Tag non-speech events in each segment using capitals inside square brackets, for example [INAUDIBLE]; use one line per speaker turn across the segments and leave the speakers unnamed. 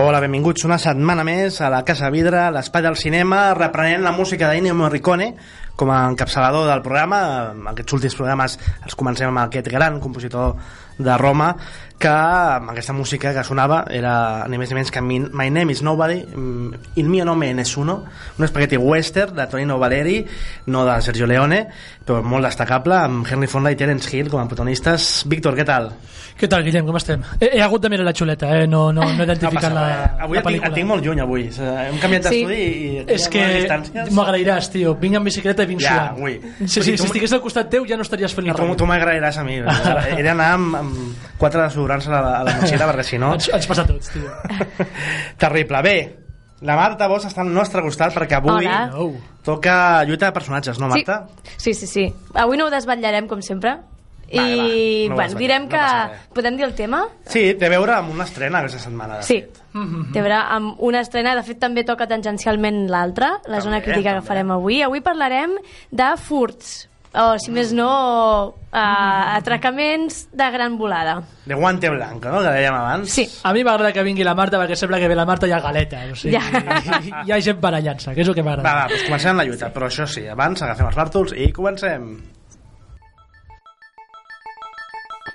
Hola, benvinguts una setmana més a la Casa Vidre, l'espai del cinema, reprenent la música d'Ennio Morricone com a encapçalador del programa. Aquests últims programes els comencem amb aquest gran compositor de Roma que amb aquesta música que sonava era ni més ni menys que My Name is Nobody mm, Il mio nome è nessuno un espagueti western de Tonino Valeri no de Sergio Leone però molt destacable amb Henry Fonda i Terence Hill com a protagonistes Víctor, què tal?
Què tal, Guillem, com estem? He, he hagut de mirar la xuleta, eh? no, no, no he [LAUGHS] identificat
no
la,
avui
la pel·lícula.
et tinc molt lluny avui hem canviat
Sí.
d'estudi i
És que
distàncies
m'ho agrairàs, tio. Vinc en bicicleta i vinc
Ja, ui.
Sí, sí, si estigués al costat teu ja no estaries fent la
tu, tu m'agrairàs a mi. [LAUGHS] He d'anar amb, amb quatre desodorants a la, a la motxilla perquè si no...
Ens, ens passa a tots, tio. [LAUGHS]
Terrible. Bé, la Marta Bosch està al nostre costat perquè avui
Hola.
No.
toca lluita de personatges, no, Marta?
Sí, sí, sí. Avui no ho desvetllarem, com sempre. I,
va, no ho
bueno, direm
no
que...
res.
Podem dir el tema?
Sí, té a veure amb una estrena aquesta setmana. de
Sí.
fet.
Té a veure amb una estrena, de fet també toca tangencialment l'altra, la zona
També,
crítica que
també.
farem avui. Avui parlarem de furts, o si més no, uh, atracaments de gran volada.
De guante blanco, no?, que dèiem abans.
Sí.
A mi m'agrada que vingui la Marta perquè sembla que ve la Marta i hi ha galeta. O sigui,
Ja.
Hi ha gent barallant-se, que és el que
Va,
m'agrada.
va, doncs comencem la lluita, però això sí, abans agafem els bàrtols i comencem.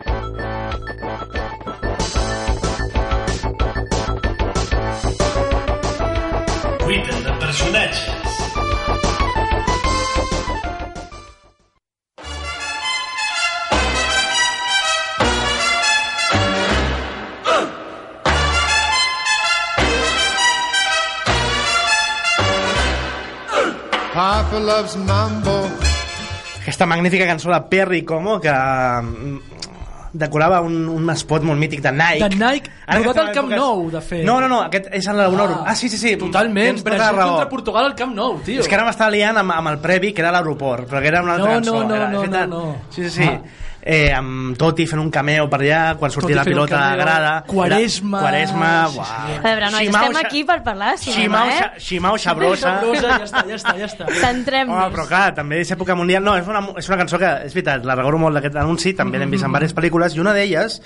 Lluita de personatges.
Papa loves mambo.
Aquesta magnífica cançó de Perry Como que mm, decorava un, un spot molt mític de Nike.
De Nike,
Ara estem
al Camp
èpoques-
Nou, de fet.
No, no, no, aquest és en la una... Ah, ah sí, sí, sí.
Totalment,
tota
Brasil
raó.
contra Portugal al Camp Nou, tio.
És que ara m'estava liant amb, amb el previ, que era l'aeroport, però que era una altra
No,
cançó.
no, no,
era,
no, no, no.
Sí, sí, sí.
Ah.
Eh, amb Toti fent un cameo per allà, quan sortia la pilota
cameo.
grada.
Quaresma.
Era- Quaresma,
Sí,
uau.
sí.
A veure, nois,
Ximau
estem aquí per parlar de cinema,
Ximau,
eh?
Ximau Xabrosa.
Sabrosa, ja està, ja està, ja està.
Home,
Centrem-nos.
però clar, també és època mundial. No, és una, és una cançó que, és veritat, la recordo molt d'aquest anunci, també l'hem vist en diverses pel·lícules, i una d'elles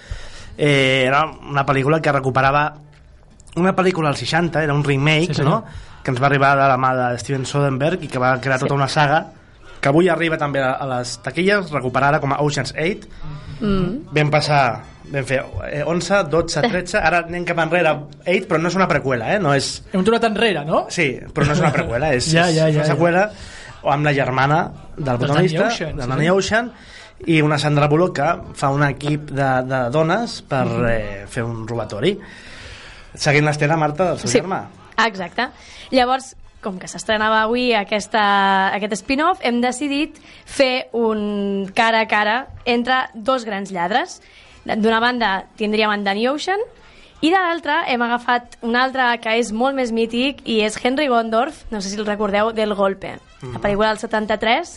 eh, era una pel·lícula que recuperava una pel·lícula als 60, era un remake,
Sí, senyor.
no?, que ens va arribar de la mà de Steven Soderbergh i que va crear tota una saga que avui arriba també a les taquilles, recuperada com a Ocean's 8.
Mm.
Vam passar, vam fer eh, 11, 12, 13, ara anem cap enrere 8, però no és una preqüela, eh? No és,
Hem tornat enrere, no?
Sí, però no és una preqüela, és,
Ja, ja,
és
ja,
una
ja.
seqüela o amb la germana del protagonista, de
sí.
Danny Ocean, i una Sandra Bullock que fa un equip de, de dones per
Mm.
eh, fer un robatori. Seguint l'estena, Marta, del seu
Sí.
germà.
Exacte. Llavors, com que s'estrenava avui aquesta, aquest spin-off, hem decidit fer un cara a cara entre dos grans lladres. D'una banda tindríem en Danny Ocean i de l'altra hem agafat un altre que és molt més mític i és Henry Gondorf, no sé si el recordeu, del Golpe. La pel·lícula del 73,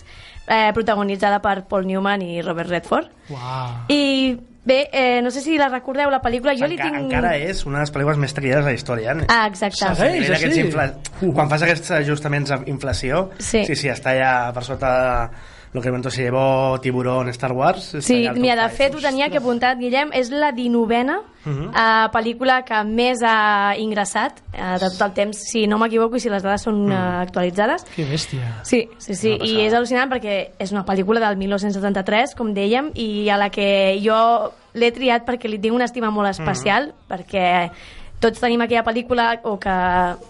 eh, protagonitzada per Paul Newman i Robert Redford.
Uau.
I bé, eh, no sé si la recordeu, la pel·lícula, jo li
Enca-
tinc...
Encara és una de les pel·lícules més taquilleres de la història. Eh?
Ah, exacte.
Segueix. Sí.
infla... Quan fas aquests ajustaments a inflació,
Sí.
sí, sí, està ja per sota lo que se llevó Tiburón Star Wars.
Sí, mira, de fet ho tenia que apuntat, Guillem, és la dinovena
Mhm.
eh, pel·lícula que més ha ingressat eh, de tot el temps, si no m'equivoco i si les dades són eh, actualitzades.
Que bèstia.
Sí, sí, sí, i és al·lucinant perquè és una pel·lícula del 1973, com dèiem, i a la que jo l'he triat perquè li tinc una estima molt especial, perquè tots tenim aquella pel·lícula o, que,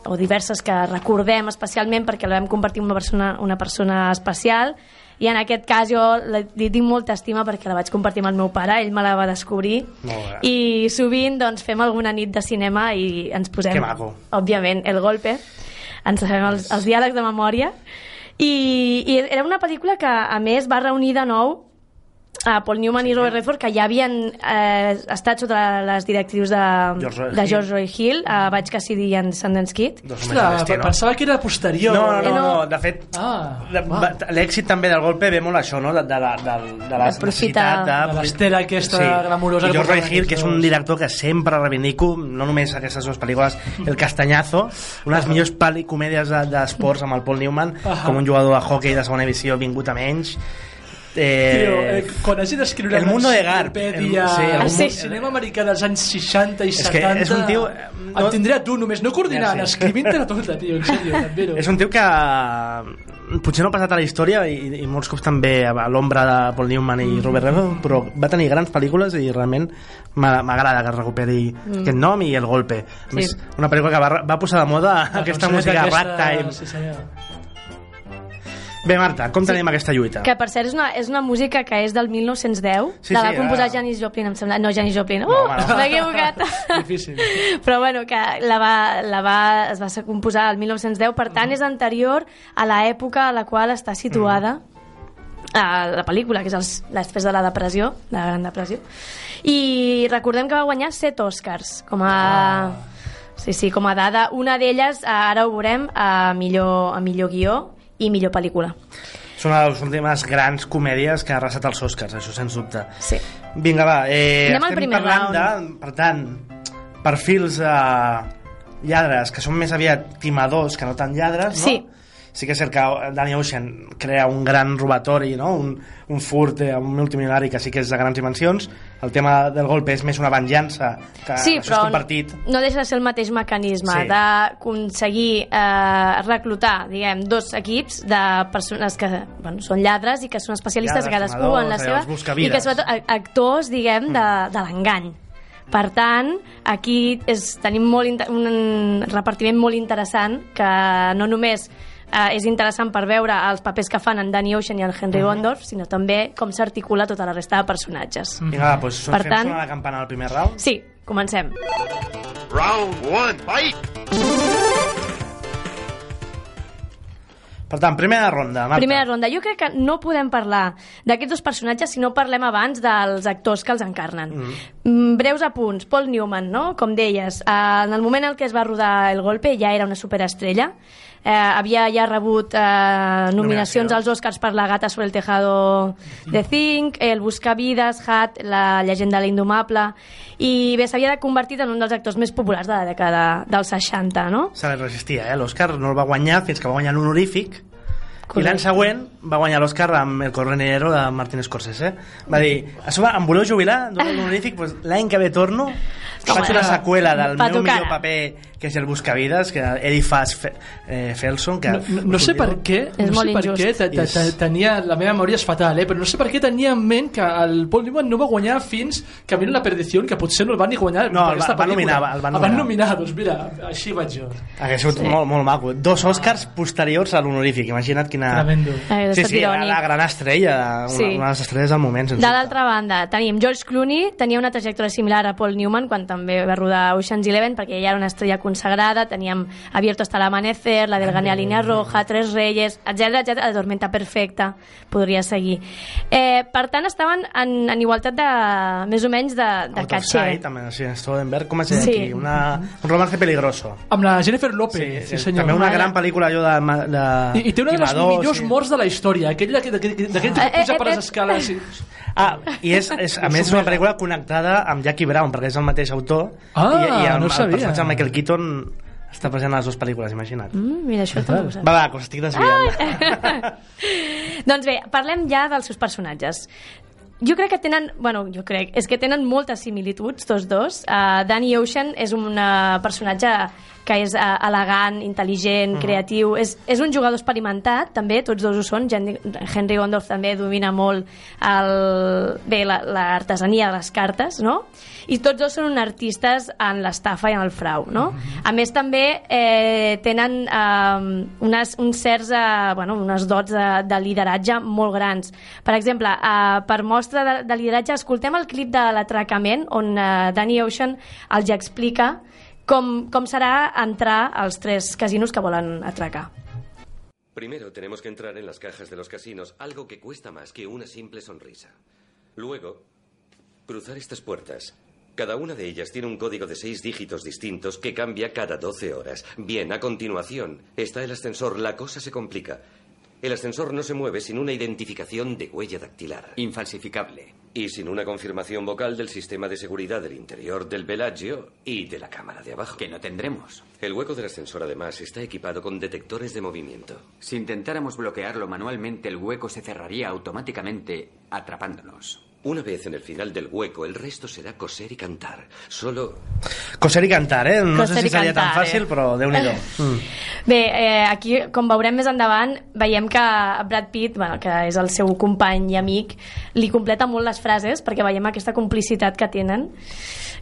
o diverses que recordem especialment perquè la vam compartir amb una persona, una persona especial i en aquest cas jo li, tinc molta estima perquè la vaig compartir amb el meu pare, ell me la va descobrir. I sovint doncs, fem alguna nit de cinema i ens posem, òbviament, el golpe. Ens sabem els, els diàlegs de memòria. I, I era una pel·lícula que, a més, va reunir de nou a Paul Newman i Robert Redford que ja havien eh, estat sota les directrius de
George
de. George Roy Hill a Vaig Cassidy i en Sundance Kid
Ostres,
de
pensava que era posterior.
No, no, no,
Eh,
no,
no.
de fet,
Ah,
de- l'èxit també del golpe ve molt això, no? De, de, la, de, de la
Aprofitar.
necessitat
De l'estela aquesta glamurosa
I
que
George Roy Hill, que és un director que sempre reivindico, no només aquestes dues pel·lícules, El Castanyazo, una de les millors pel·li comèdies de- d'esports amb el Paul Newman,
Ahà.
com un jugador de hockey de segona divisió vingut a menys.
Tio,
Eh,
eh, quan hagi d'escriure
El mundo de Garp. El- sí, el
el,
mundo-
cinema americà dels anys 60 i
És que
70
és un tio, eh, no-
em tindré a tu només, no coordinant,
Ja, sí.
escrivint-te tota, tio, en sèrio, t'admiro
És un tio que eh, potser no ha passat a la història i, i molts cops també a l'ombra de Paul Newman i Robert Redford, però va tenir grans pel·lícules i realment m'a- m'agrada que es recuperi aquest nom i el golpe. A més,
Sí.
una pel·lícula que va, va posar de moda aquesta
cançoneta
música
aquesta-
ragtime.
Sí, senyor.
Bé, Marta, com tenim aquesta lluita?
que per cert és una, és una música que és del 1910
Sí,
la va
sí,
composar
ah.
Janis Joplin em sembla, no Janis Joplin uh,
bueno.
m'he equivocat [LAUGHS]
Difícil.
però bueno, que la va, la va, es va ser composar el 1910 per tant és anterior a l'època a la qual està situada a la pel·lícula, que és els, després de la depressió, de la Gran Depressió. I recordem que va guanyar set Oscars com a... Sí, sí, com a dada. Una d'elles, eh, ara ho veurem, a millor, a millor guió i millor pel·lícula.
Són les últimes grans comèdies que ha arrasat els Oscars, això sens dubte.
Sí.
Vinga, va, eh,
Anem al
estem
primer
parlant de, per tant, perfils eh, lladres que són més aviat timadors que no tan lladres, no?
Sí.
Sí que és cert que Danny Ocean crea un gran robatori, no? un, un furt eh, a un multimilionari que sí que és de grans dimensions. El tema del golpe és més una venjança, que
sí,
això
però
és compartit.
no deixa de ser el mateix mecanisme
Sí.
d'aconseguir eh, reclutar, diguem, dos equips de persones que bueno, són lladres i que són especialistes
Lladres,
cadascú en la seva...
buscavides.
I que sobretot a- actors, diguem, de, de l'engany. Per tant, aquí és, tenim molt un repartiment molt interessant que no només eh, és interessant per veure els papers que fan en Danny Ocean i en Henry Gondorf, sinó també com s'articula tota la resta de personatges.
Vinga, va, doncs
Per
fem
tant-
sonar la campana al primer round.
Sí, comencem.
Round one, fight!
Per tant, primera ronda, Marta.
Primera ronda. Jo crec que no podem parlar d'aquests dos personatges si no parlem abans dels actors que els encarnen. Mm. Breus apunts. Paul Newman, no? Com deies, eh, en el moment en què es va rodar El Golpe ja era una superestrella. Eh, havia ja rebut eh, nominacions
Nominació.
als Oscars per La gata sobre el tejado de Zinc, El Buscavides, Hat, La llegenda de l'indomable, i bé, s'havia convertit en un dels actors més populars de la dècada dels 60, no?
Se resistia, eh? L'Òscar no el va guanyar fins que va guanyar l'honorífic i l'any
Correcte.
següent va guanyar l'Òscar amb El Correnero de Martin Scorsese. Va dir, a sobre, em voleu jubilar? Dono l'honorífic? Pues, l'any que ve torno,
Home,
faig una seqüela del meu
tu cara.
millor paper, que és El Buscavides, que Eddie Faz Fe, eh, Felson, que...
No, no, no sé per què,
És
no
molt
sé per
injust.
què te, te,
Yes.
tenia, la meva memòria és fatal, eh? però no sé per què tenia en ment que el Paul Newman no va guanyar fins Camino a la Perdició, que potser no el van ni guanyar
No, el va-
aquesta
el van
pel·lícula.
nominar, el van nominar.
nominar, doncs mira, així vaig jo.
Hauria sigut sí. molt, molt maco. Dos Oscars posteriors a l'honorífic. Imagina't quina...
Tremendo.
Eh,
Sí, sí, la,
irònic.
la gran estrella, una,
Sí.
una de les estrelles del moment.
De l'altra banda, tenim George Clooney, tenia una trajectòria similar a Paul Newman quan també va rodar Ocean's Eleven, perquè ja era una estrella consagrada, teníem Abierto hasta el amanecer, La delgada línea roja, Tres Reyes, etc etc, La tormenta perfecta, podria seguir. Eh, per tant, estaven en, en igualtat de, més o menys, de, de
Out of
caché.
Sight, també, sí, Stodenberg, com es deia
Sí.
aquí? Una, un romance peligroso.
Amb la Jennifer López, sí, senyor.
També una gran pel·lícula allò de... de
I, I té una de les millors
sí.
morts de la història, aquell d'aquell d'aquell que
Eh, eh,
puja per
eh,
les escales. I...
Ah, i és, és, a més és una pel·lícula connectada amb Jackie Brown, perquè és el mateix autor.
Ah,
i, i amb,
no sabia.
El personatge de Michael Keaton està present a les dues pel·lícules, imagina't.
Mm, mira, això també ho saps.
Va, va, que us estic desviant. [LAUGHS]
doncs bé, parlem ja dels seus personatges. Jo crec que tenen, bueno, jo crec, és que tenen moltes similituds, tots dos. Uh, Danny Ocean és un uh, personatge que és uh, elegant, intel·ligent, creatiu, és, és un jugador experimentat, també, tots dos ho són. Henry, Gondorf també domina molt el, bé, la- l'artesania de les cartes, no? I tots dos són artistes en l'estafa i en el frau, no? A més, també eh, tenen eh, unes, uns certs, eh, bueno, unes dots de, de lideratge molt grans. Per exemple, eh, per mostra de, de lideratge, escoltem el clip de l'atracament on eh, Danny Ocean els explica com, com serà entrar als tres casinos que volen atracar.
Primero tenemos que entrar en las cajas de los casinos, algo que cuesta más que una simple sonrisa. Luego, cruzar estas puertas. Cada una de ellas tiene un código de seis dígitos distintos que cambia cada 12 horas. Bien, a continuación está el ascensor. La cosa se complica. El ascensor no se mueve sin una identificación de huella dactilar.
Infalsificable.
Y sin una confirmación vocal del sistema de seguridad del interior del Bellagio y de la cámara de abajo.
Que no tendremos.
El hueco del ascensor además está equipado con detectores de movimiento.
Si intentáramos bloquearlo manualmente, el hueco se cerraría automáticamente, atrapándonos.
Una vez en el final del hueco, el resto será coser y cantar. Solo
Coser i cantar, eh? No
Coser
sé si seria tan
cantar,
fàcil,
eh?
però déu-n'hi-do. Mm. [LAUGHS]
Bé, eh, aquí, com veurem més endavant, veiem que Brad Pitt, bueno, que és el seu company i amic, li completa molt les frases perquè veiem aquesta complicitat que tenen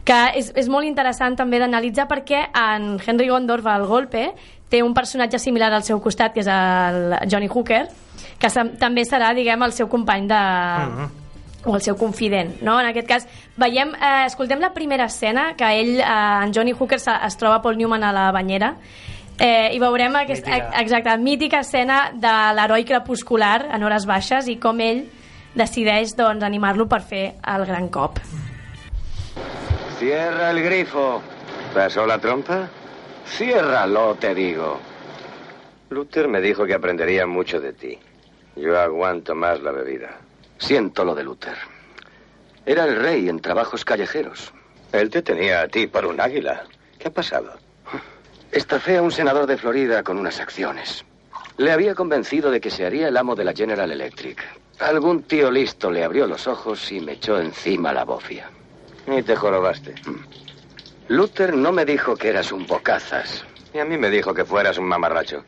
que és, és molt interessant també d'analitzar perquè en Henry Gondorf al golpe té un personatge similar al seu costat que és el Johnny Hooker que també serà, diguem, el seu company de, o el seu confident, no? En aquest cas, veiem, eh, escoltem la primera escena, que ell, eh, en Johnny Hooker, se- es troba Paul Newman a la banyera, eh, i veurem aquesta,
Mítica.
exacte, mítica escena de l'heroi crepuscular en hores baixes i com ell decideix doncs, animar-lo per fer el gran cop.
Cierra el grifo. ¿Pasó la trompa? Ciérralo, te digo.
Luther me dijo que aprendería mucho de ti. Yo aguanto más la bebida.
Siento lo de Luther. Era el rey en trabajos callejeros.
Él te tenía a ti por un águila. ¿Qué ha pasado?
Estafé a un senador de Florida con unas acciones. Le había convencido de que se haría el amo de la General Electric. Algún tío listo le abrió los ojos y me echó encima la bofia.
Y te jorobaste.
Luther no me dijo que eras un bocazas.
Y a mí me dijo que fueras un mamarracho.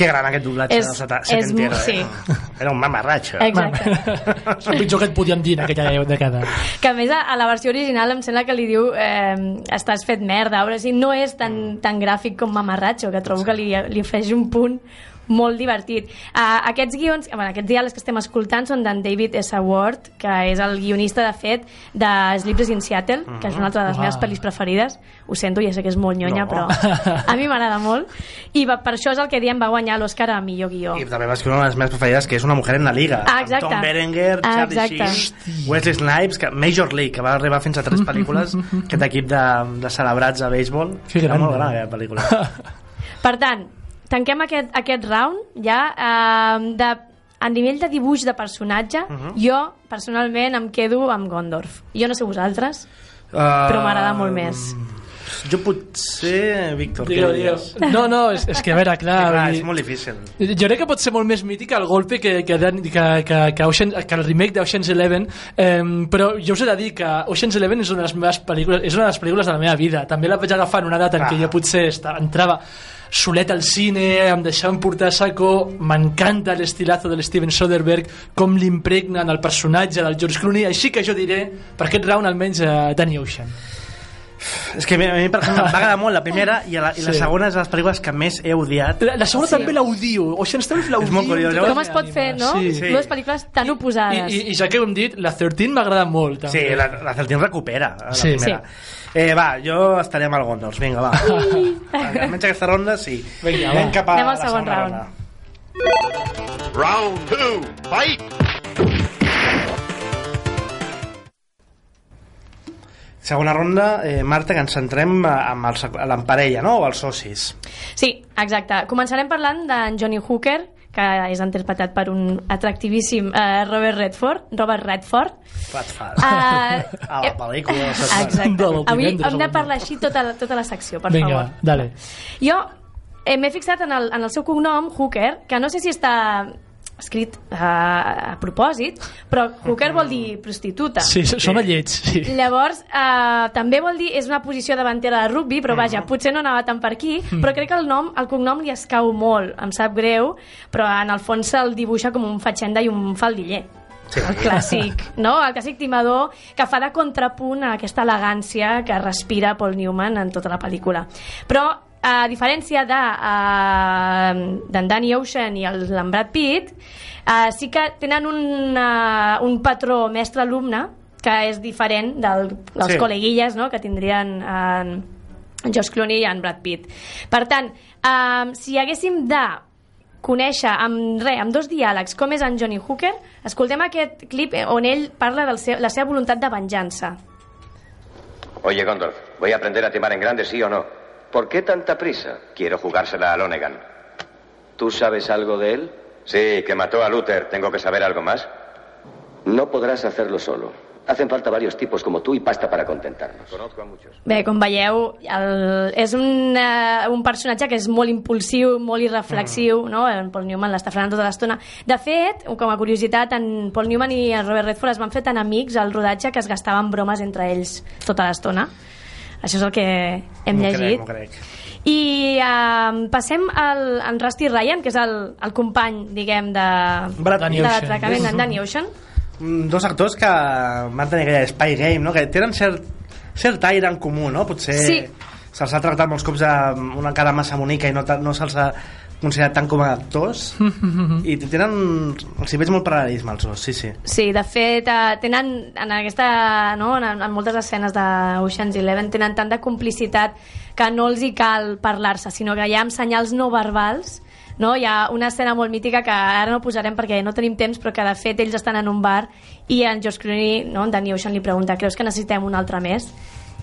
Que gran aquest doblatge
És-
del seta-
és
setentero,
mo-
eh? Era un mamarratxo.
Exacte.
És el pitjor que et podíem dir en aquella dècada.
que a més a, a la versió original em sembla que li diu eh, estàs fet merda, o sigui, no és tan, tan gràfic com Mamarratxo, que trobo que li, li ofereix un punt molt divertit. Uh, aquests guions, bueno, aquests diàlegs que estem escoltant són d'en David S. Ward, que és el guionista, de fet, de Sleepless in Seattle, que és una altra de les
Uau.
meves pel·lis preferides. Ho sento, ja sé que és molt nyonya,
No.
però a mi m'agrada molt. I va, per això és el que diem va guanyar l'Oscar a millor guió.
I també va escriure una de les meves preferides, que és Una mujer en la liga.
Ah, exacte.
Tom Berenger,
Ah,
Charlie
exacte.
Sheen, Wesley Snipes, que, Major League, que va arribar fins a tres [LAUGHS] pel·lícules, aquest equip de, de celebrats a béisbol.
Que
Era
gran,
molt gran, aquella pel·lícula. [LAUGHS]
Per tant, tanquem aquest, aquest round ja eh, de, a nivell de dibuix de personatge jo personalment em quedo amb Gondorf. Jo no sé vosaltres però m'agrada molt més
Jo potser, Víctor, què diries?
No, no, és, és que a veure, clar...
Clar,
vull
és molt difícil.
Jo crec que pot ser molt més mític el golpe que, que, que, que, que, Ocean, que el remake d'Ocean's Eleven eh, però jo us he de dir que Ocean's Eleven és una de les meves pel·lícules és una de les pel·lícules de la meva vida també la vaig agafar en una data en què
Ah.
jo potser estava, entrava solet al cine, em deixaven portar a saco m'encanta l'estilazo de l'Steven Soderbergh com l'impregna en el personatge del George Clooney, així que jo diré per aquest round almenys eh, Danny Ocean
És que a mi, a mi per exemple, em va agradar molt la primera i, la, i la
Sí.
segona és de les pel·lícules que més he odiat.
la, la segona
Sí.
també l'audio Ocean's Eleven l'audio
És molt curiós,
com es pot fer, no?
Sí.
Sí.
dues pel·lícules tan oposades
I, i, i ja que ho hem dit, la 13 m'agrada molt també.
Sí, la, la Celtín recupera la
Sí.
primera. Eh, va, jo estaré amb el Gondors, vinga, va. [LAUGHS] Almenys aquesta ronda, sí.
Vinga,
Anem
va.
cap a
Anem al
la
segon
segona
round.
ronda.
Round two, fight!
Segona ronda, eh, Marta, que ens centrem eh, amb el, sec- en parella, no?, o els socis.
Sí, exacte. Començarem parlant d'en Johnny Hooker, que és interpretat per un atractivíssim eh, Robert Redford, Robert Redford.
Ratfall.
Uh, [LAUGHS]
a la pel·lícula. [LAUGHS] de setmana.
Exacte. Avui hem de parlar així tota la, tota la secció, per
Vinga,
favor.
dale.
Jo eh, m'he fixat en el, en el seu cognom, Hooker, que no sé si està escrit uh, a propòsit, però Hooker vol dir prostituta.
Sí, són a lleig, sí.
Llavors, eh, també vol dir, és una posició davantera de rugby, però vaja, potser no anava tant per aquí, però crec que el nom, el cognom li escau molt, em sap greu, però en el fons se'l dibuixa com un fatxenda i un faldiller.
Sí.
El clàssic, no? El clàssic timador que fa de contrapunt a aquesta elegància que respira Paul Newman en tota la pel·lícula. Però, a diferència de uh, d'en Danny Ocean i el, en Brad Pitt, uh, sí que tenen un, uh, un patró mestre-alumne que és diferent del, dels
Sí.
col·leguilles no? que tindrien en, en Josh Clooney i en Brad Pitt. Per tant, um, si haguéssim de conèixer amb, re, amb dos diàlegs com és en Johnny Hooker, escoltem aquest clip on ell parla de seu, la seva voluntat de venjança.
Oye, Gondorf, voy a aprender a timar en grande, sí o no. ¿Por qué tanta prisa? Quiero jugársela a Lonegan. ¿Tú sabes algo de él? Sí, que mató a Luther. ¿Tengo que saber algo más? No podrás hacerlo solo. Hacen falta varios tipos como tú y pasta para contentarnos. Conozco a muchos.
Bé, com veieu, el, és un, uh, un personatge que és molt impulsiu, molt irreflexiu, mm. no? En Paul Newman l'està frenant tota l'estona. De fet, com a curiositat, en Paul Newman i en Robert Redford es van fer tan amics al rodatge que es gastaven bromes entre ells tota l'estona. Això és el que hem llegit.
crec, crec.
I uh, passem al en Rusty Ryan, que és el, el company, diguem, de,
Brad
de l'atracament d'en Danny Ocean.
Mm, dos actors que van tenir aquella Spy Game, no? que tenen cert, cert aire en comú, no? Potser
Sí.
se'ls ha tractat molts cops amb una cara massa bonica i no, no se'ls ha considerat tant com a actors [LAUGHS] i tenen els hi veig molt paral·lelisme els dos, sí, sí
Sí, de fet, eh, tenen en aquesta, no, en, en moltes escenes d'Ocean's Eleven tenen tant de complicitat que no els hi cal parlar-se, sinó que hi ha amb senyals no verbals no? Hi ha una escena molt mítica que ara no posarem perquè no tenim temps, però que de fet ells estan en un bar i en George Clooney, no? en Danny Ocean li pregunta creus que necessitem un altre més?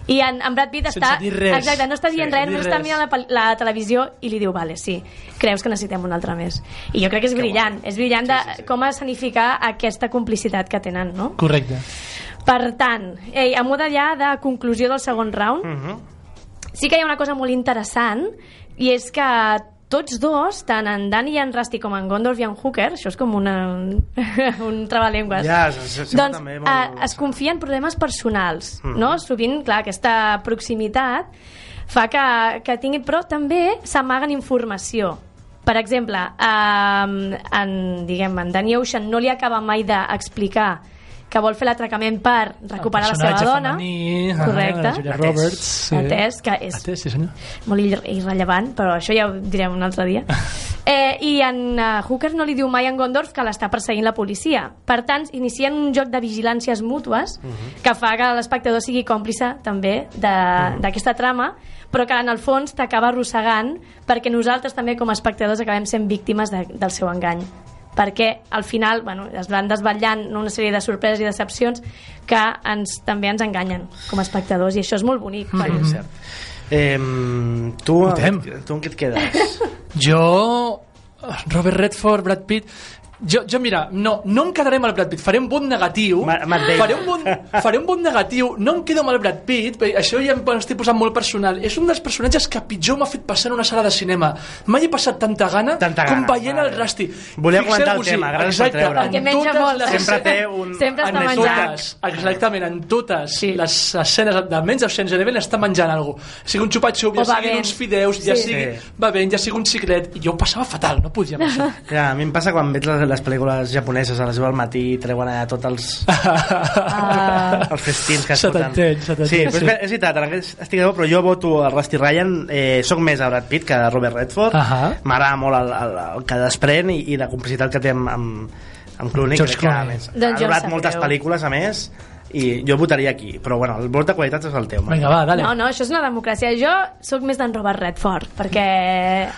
I en, en Brad Pitt
Sense
està...
dir res.
Exacte, no està dient
Sense
res,
dir
no està mirant la, la televisió i li diu, vale, sí, creus que necessitem un altre més. I jo crec que és brillant, és brillant de com escenificar aquesta complicitat que tenen, no?
Correcte.
Per tant, ei, a mode ja de conclusió del segon round,
Mhm.
sí que hi ha una cosa molt interessant i és que tots dos, tant en Dani i en Rusty com en Gondorf i en Hooker, això és com una, [LAUGHS] un trabalengües,
Ja, se- se- sembla
doncs
també molt-
eh, es confien en problemes personals,
Mhm.
no? Sovint, clar, aquesta proximitat fa que, que tinguin, però també s'amaguen informació. Per exemple, eh, en, diguem, en Danny Ocean no li acaba mai d'explicar que vol fer l'atracament per recuperar la seva dona.
femení, ah,
Correcte.
Julia Roberts, sí.
Atès, que és
Atès, sí senyor.
molt irre- irrellevant, però això ja ho direm un altre dia. [LAUGHS] Eh, I en uh, Hooker no li diu mai a en Gondorf que l'està perseguint la policia. Per tant, inicien un joc de vigilàncies mútues que fa que l'espectador sigui còmplice també de- d'aquesta trama, però que en el fons t'acaba arrossegant perquè nosaltres també com a espectadors acabem sent víctimes de, del seu engany perquè al final bueno, es van desvetllant una sèrie de sorpreses i decepcions que ens, també ens enganyen com a espectadors i això és molt bonic
sí,
perquè-
és cert eh, tu,
Votem.
tu en què et quedes?
Jo, Robert Redford, Brad Pitt... Jo, jo mira, no, no em quedaré amb el Brad Pitt, faré un vot negatiu,
Ma-
faré un, vot, [LAUGHS] faré un vot negatiu, no em quedo amb el Brad Pitt, perquè això ja em estic posant molt personal, és un dels personatges que pitjor m'ha fet passar en una sala de cinema. Mai he passat tanta gana
Tanta
com
gana,
veient
vale.
el Rusty.
Volia comentar el tema, gràcies per
exacte,
treure'l.
en
Perquè menja
totes
molt.
les
Sempre té un-
Sempre està
en
menjant.
totes, exactament, en totes
Sí.
les escenes d'almenys Ocean's Eleven està menjant alguna cosa. sigui un xupa-xup,
O
ja siguin uns fideus, ja
Sí.
sigui
Sí.
bevent, ja sigui un xiclet, i jo ho passava fatal, no podia això.
Ja, [LAUGHS] a mi em passa quan veig les, les pel·lícules japoneses a les 10 al matí i treuen allà tots els, [LAUGHS]
Ah,
els festins que es
Se
foten.
t'entén, se t'entén,
Sí, però és,
sí.
ver- és veritat, en aquest estic d'acord, però jo voto a Rusty Ryan, eh, soc més a Brad Pitt que a Robert Redford,
Ahà.
m'agrada molt el, el, el que desprèn i, i la complicitat que té amb, amb, amb Clooney,
George
crec que, a
Clooney.
més,
Doncs
ha
jo em
doblat moltes
greu.
pel·lícules, a més, i jo votaria aquí, però bueno, el vot de qualitat és el teu.
Vinga, va, dale.
no, no, això és una democràcia. Jo sóc més d'en Robert Redford, perquè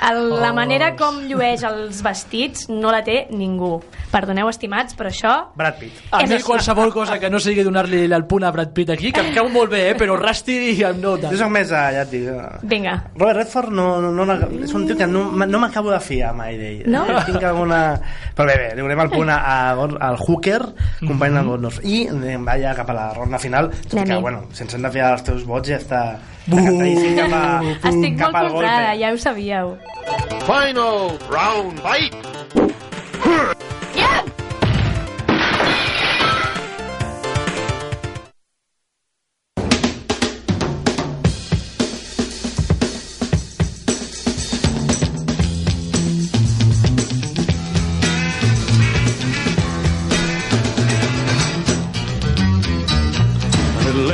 el, la
Oh.
manera com llueix els vestits no la té ningú. Perdoneu, estimats, però això...
Brad Pitt.
A mi qualsevol cosa que no sigui donar-li el punt a Brad Pitt aquí, que em cau molt bé, eh? però Rusty em nota.
Jo soc més, a, ja et dic, a...
Vinga.
Robert Redford no, no, no, és un tio que no, no m'acabo de fiar mai d'ell.
No?
Eh, Tinc alguna... Però bé, bé, li donem el punt a, a, al Hooker, company del Gondorf. I anem va ja cap a la ronda final, tot que, bueno, sense hem de fiar dels teus vots ja està... Buh, cap a,
Estic
cap
molt comprada,
golpe.
ja ho sabíeu.
Final round fight.
Yeah!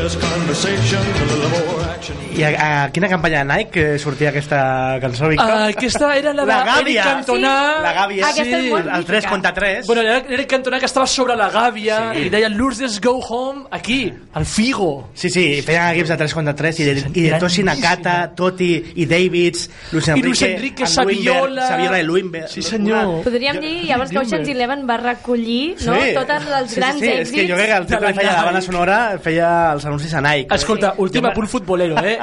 Less conversation, a little more action.
I a, a quina campanya de Nike sortia aquesta cançó, Víctor?
Ah, aquesta era la de
La
Eric
gàbia.
Cantona.
Sí, la gàbia.
Aquesta és molt
el 3 contra 3.
Bueno, era Eric Cantona que estava sobre la gàbia sí. i deia Lourdes go home aquí, al Figo.
Sí, sí, feien equips de 3 contra 3 i de, i de Toshi Nakata, Toti i Davids, Luis
I
Enrique,
Luis Enrique, Saviola.
Saviola i Luimberg.
Sí, senyor.
Podríem dir, llavors, que Ocean's Eleven va recollir no? tots els grans
sí, sí,
èxits.
És que jo crec que el tio que feia la banda sonora feia els anuncis a Nike.
Escolta, últim
Jo-
apunt futbolero, eh?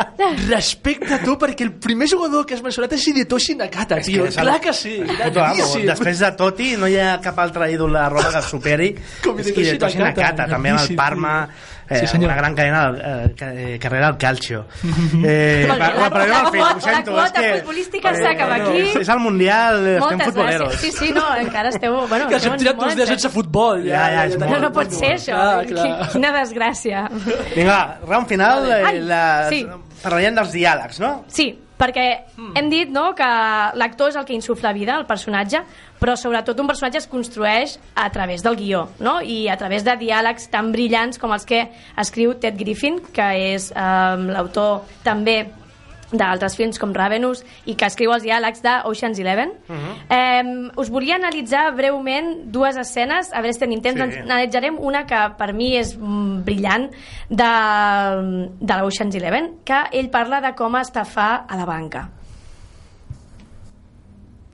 Respecte a tu, perquè el primer jugador que has mencionat és Hidetoshi Nakata,
És
tio.
el-
Clar que sí.
Amo. Després de Toti no hi ha cap altre ídol de roba que el superi
Com Hidetoshi
de Toshi
Nakata,
Nakata, també amb el Parma
tio.
Eh,
Sí,
una gran cadena eh, ca- eh, carrera al calcio [LAUGHS] eh,
Molt bé, la-
però al ho sento,
la quota futbolística s'acaba aquí.
és, és el Mundial, estem
Moltes
futboleros
gràcies. Sí, sí, no, encara esteu... Bueno,
Que s'hem
no,
tirat
molt
uns dies
en
sense futbol.
Ja, ja, molt-
No, no pot ser això.
Clar, clar.
Qui- Quina desgràcia.
Vinga, va, round final eh,
Ai,
la,
sí.
parlaríem dels diàlegs, no?
Sí, perquè hem dit no, que l'actor és el que insufla vida al personatge, però sobretot un personatge es construeix a través del guió, no? i a través de diàlegs tan brillants com els que escriu Ted Griffin, que és eh, l'autor també d'altres films com Ravenous i que escriu els diàlegs d'Ocean's Eleven. Uh -huh. eh, us volia analitzar breument dues escenes, a veure si tenim temps,
Sí.
sí. analitzarem una que per mi és mm, brillant de, de l'Ocean's Eleven, que ell parla de com estafar a la banca.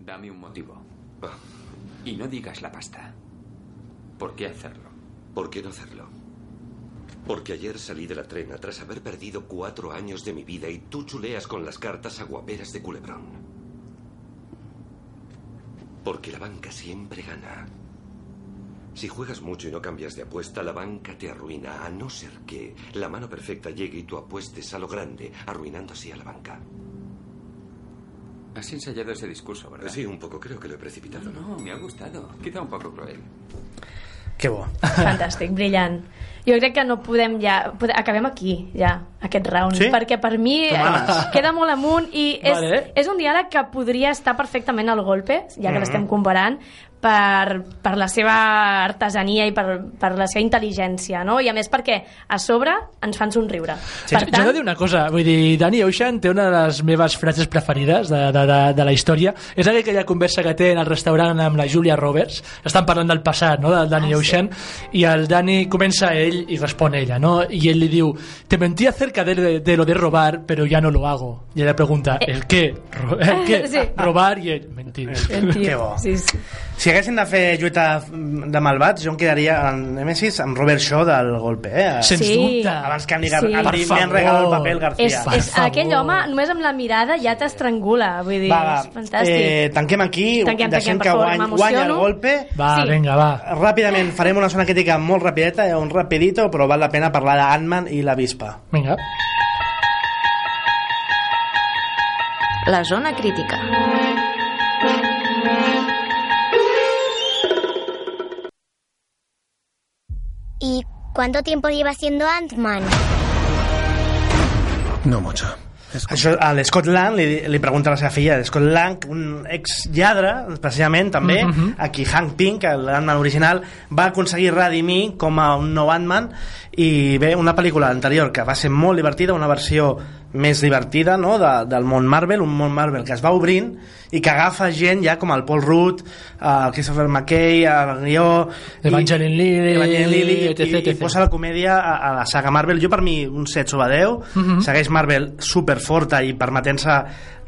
Dame un motivo. Y no digas la pasta. ¿Por qué hacerlo?
¿Por qué no hacerlo? Porque ayer salí de la trena tras haber perdido cuatro años de mi vida y tú chuleas con las cartas aguaperas de Culebrón. Porque la banca siempre gana. Si juegas mucho y no cambias de apuesta, la banca te arruina, a no ser que la mano perfecta llegue y tú apuestes a lo grande, arruinando así a la banca.
Has ensayado ese discurso, ¿verdad?
Sí, un poco, creo que lo he precipitado.
No, me ha gustado. Quizá un poco cruel.
Que bo.
Fantàstic, brillant. Jo crec que no podem ja... Acabem aquí, ja, aquest round.
Sí?
Perquè per mi
manes.
eh, queda molt amunt i és,
Vale.
és un diàleg que podria estar perfectament al golpe, ja que l'estem comparant, per, per la seva artesania i per, per la seva intel·ligència, no? I a més perquè a sobre ens fan somriure.
Sí,
per
jo he de dir una cosa, vull dir, Danny Ocean té una de les meves frases preferides de, de, de, de la història. És aquella conversa que té en el restaurant amb la Julia Roberts. Estan parlant del passat, no?, del Danny
Ah, sí.
Ocean, i el Danny comença ell i respon ella, no? I ell li diu, te mentí acerca de, de, lo de robar, pero ya no lo hago. I ella pregunta, ¿el qué? Ro- ¿El qué? [LAUGHS]
Sí.
Robar i ell, mentir.
Que bo.
Sí, sí.
Si haguessin de fer lluita de malvats, jo em quedaria en Nemesis amb Robert Shaw del golpe, eh?
Sens
Sí.
dubte.
Abans que Andy,
Sí.
Gar Andy
Per
me regalado el paper García.
És, és, aquell home, només amb la mirada ja t'estrangula, vull dir,
Va, va.
és fantàstic.
Eh, tanquem aquí,
Tanquem,
deixem
tanquem,
que guany, guanya el golpe.
Va,
Sí.
vinga, va.
Ràpidament farem una zona crítica molt rapideta, eh, un rapidito, però val la pena parlar d'Ant-Man i la Vispa.
Vinga.
La zona crítica.
¿Y cuánto tiempo lleva siendo Ant-Man?
No mucho.
Això, a l'Scott Lang li, li pregunta a la seva filla, l'Scott Lang, un ex-lladre, precisament, també, mm -hmm. a qui Hank Pym, que l'Ant-Man original, va aconseguir redimir com a un nou Ant-Man, i bé, una pel·lícula anterior que va ser molt divertida, una versió més divertida no? de, del món Marvel, un món Marvel que es va obrint i que agafa gent ja com el Paul Rudd, el Christopher McKay, el guió... i-
Evangeline Lilly,
Evangeline Lilly,
etc,
i, i
etc.
posa la comèdia a, a la saga Marvel. Jo per mi un 7 sobre 10,
Mhm.
segueix Marvel superforta i permetent-se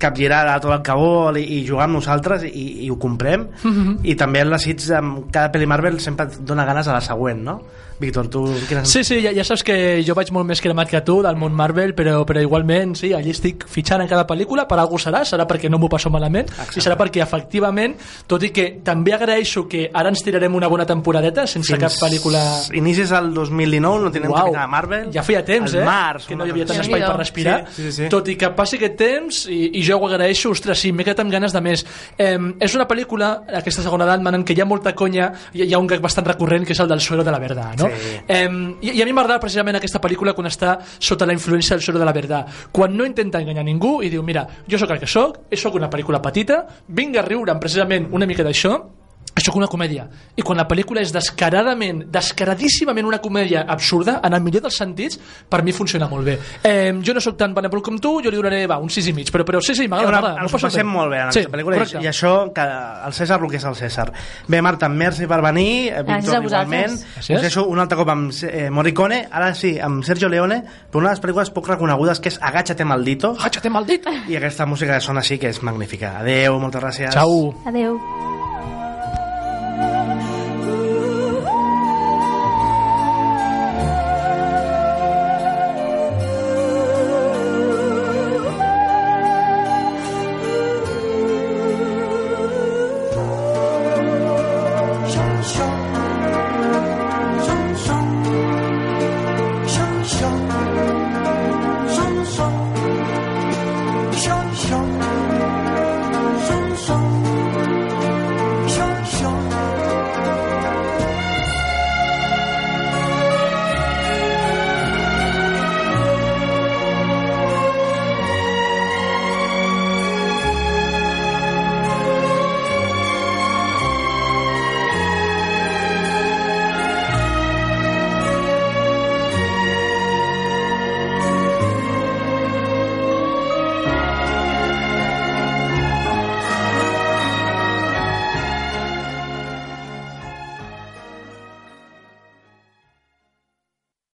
capgirar a tot el que vol i, i jugar amb nosaltres i, i ho comprem
Mhm.
i també el desig amb cada pel·li Marvel sempre et dona ganes a la següent no? Víctor, tu quines...
Sí, sí, ja, ja saps que jo vaig molt més cremat que tu del món Marvel, però, però igualment, sí, allí estic fitxant en cada pel·lícula, per algú serà, serà perquè no m'ho passo malament,
Exacte.
i serà perquè, efectivament, tot i que també agraeixo que ara ens tirarem una bona temporadeta sense cap pel·lícula...
inicis del 2019 no tenim
Uau,
Capitana Marvel
Ja feia temps, eh?
març,
que no hi havia tant espai per respirar.
Sí, sí, sí.
Tot i que passi aquest temps, i, i jo ho agraeixo, ostres, sí, m'he quedat amb ganes de més. Eh, és una pel·lícula, aquesta segona d'Ant-Man, en què hi ha molta conya, hi, hi ha un gag bastant recurrent, que és el del suero de la verdad, no?
Sí.
Eh, i, I a mi m'agrada precisament aquesta pel·lícula quan està sota la influència del suero de la verdad. Quan no intenta enganyar ningú i diu, mira, jo sóc el que sóc, sóc una pel·lícula petita, vinc a riure'm precisament una mica d'això, això que una comèdia. I quan la pel·lícula és descaradament, descaradíssimament una comèdia absurda, en el millor dels sentits, per mi funciona molt bé. Eh, jo no sóc tan benèvol com tu, jo li donaré va, un 6 i mig, però, però sí, sí, m'agrada.
Ens ho passem
bé.
molt bé en
sí,
pel·lícula
correcte.
i, i això, que el César el que és el César. Bé, Marta, merci per venir, eh,
Gràcies
Víctor
a vosaltres.
igualment. Us deixo un altre cop amb eh, Morricone, ara sí, amb Sergio Leone, però una de les pel·lícules poc reconegudes que és Agáchate maldito.
Agáchate maldito.
I aquesta música que sona així que és magnífica. Adeu, moltes gràcies.
Ciao.
Adeu.